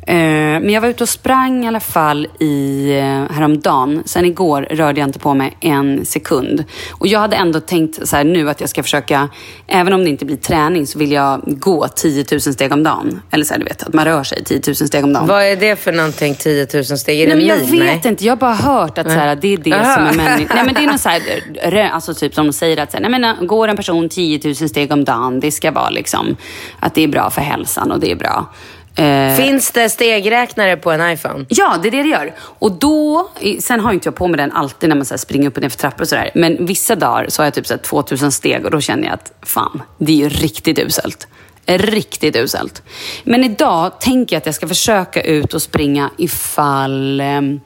Ehm, men jag var ute och sprang i alla fall i, eh, häromdagen. Sen igår rörde jag inte på mig en sekund. Och jag hade ändå tänkt så nu att jag ska försöka, även om det inte blir träning, så vill jag gå 10 000 steg om dagen. Eller så här, du vet, att man rör sig 10 000 steg om dagen. Vad är det för någonting, 10 000 steg? Är det Nej, men jag mil? vet inte. Jag har bara hört att så det är det Aha. som är människa. [LAUGHS] Nej men det är någon så här, alltså typ som de säger att så här, nej, men, går en person 10 000 steg om dagen, det ska vara liksom att det är bra för hälsan och det är bra. Eh, Finns det stegräknare på en iPhone? Ja, det är det det gör. Och då, sen har inte jag på mig den alltid när man så springer upp och ner för trappor och sådär. Men vissa dagar så har jag typ så här 2000 steg och då känner jag att fan, det är ju riktigt uselt. Riktigt uselt. Men idag tänker jag att jag ska försöka ut och springa ifall ehm,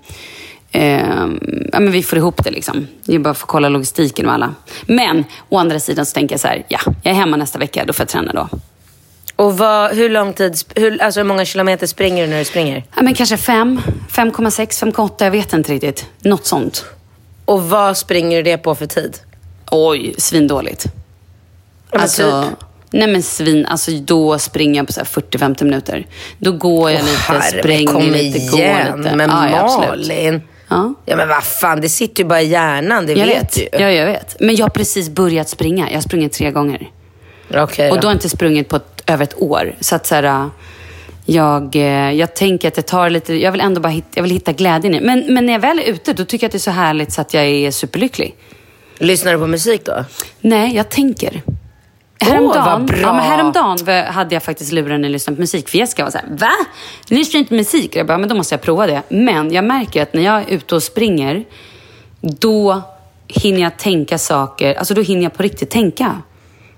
ehm, ja, men vi får ihop det liksom. Det är bara för att kolla logistiken och alla. Men å andra sidan så tänker jag så här, ja, jag är hemma nästa vecka, då får jag träna då. Och vad, hur lång tid, hur, alltså hur många kilometer springer du när du springer? Ja, men kanske 5, 5,6, 5,8, jag vet inte riktigt. Något sånt. Och vad springer du det på för tid? Oj, svindåligt. men Alltså, typ? nej men svin, alltså då springer jag på så här 40-50 minuter. Då går jag lite, Herre, spränger kom lite, igen, går lite. Men Ja, ja. Malin. Ja. Ja men vad fan, det sitter ju bara i hjärnan, det Jag vet, du ju. ja, jag vet. Men jag har precis börjat springa. Jag har sprungit tre gånger. Okej Och då. har jag inte sprungit på över ett år. Så att så här, jag, eh, jag tänker att jag tar lite, jag vill ändå bara hitta, jag vill hitta glädjen i men, men när jag väl är ute, då tycker jag att det är så härligt så att jag är superlycklig. Lyssnar du på musik då? Nej, jag tänker. Häromdagen, bra. ja, men häromdagen hade jag faktiskt luren och lyssnade på musik. För Jessica var så här, va? Lyssnar inte på musik? Jag bara, men då måste jag prova det. Men jag märker att när jag är ute och springer, då hinner jag tänka saker, alltså då hinner jag på riktigt tänka.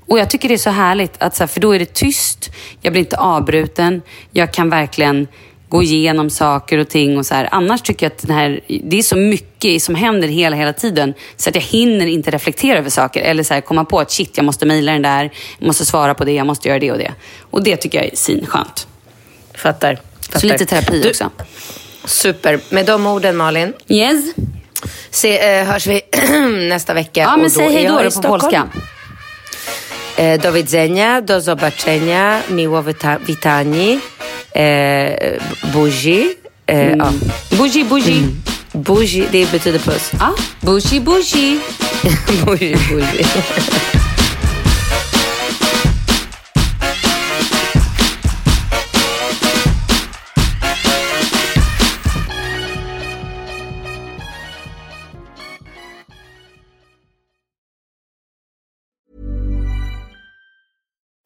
Och jag tycker det är så härligt, att så här, för då är det tyst, jag blir inte avbruten, jag kan verkligen gå igenom saker och ting och så här. Annars tycker jag att den här, det är så mycket som händer hela, hela tiden så att jag hinner inte reflektera över saker eller så här, komma på att shit, jag måste mejla den där, jag måste svara på det, jag måste göra det och det. Och det tycker jag är svinskönt. Fattar. fattar. Så lite terapi Du- också. Super. Med de orden Malin, Yes. se, eh, hörs vi [CLEARS THROAT] nästa vecka. Ja, men säg hej då, på Stockholm. polska. E, do widzenia, do zobaczenia, miło wita- witani, e, buzi. E, Mm. ja. Buzi, buzi. Buzi, det betyder puss. Ja, buzi, buzi. [LAUGHS] buzi, buzi.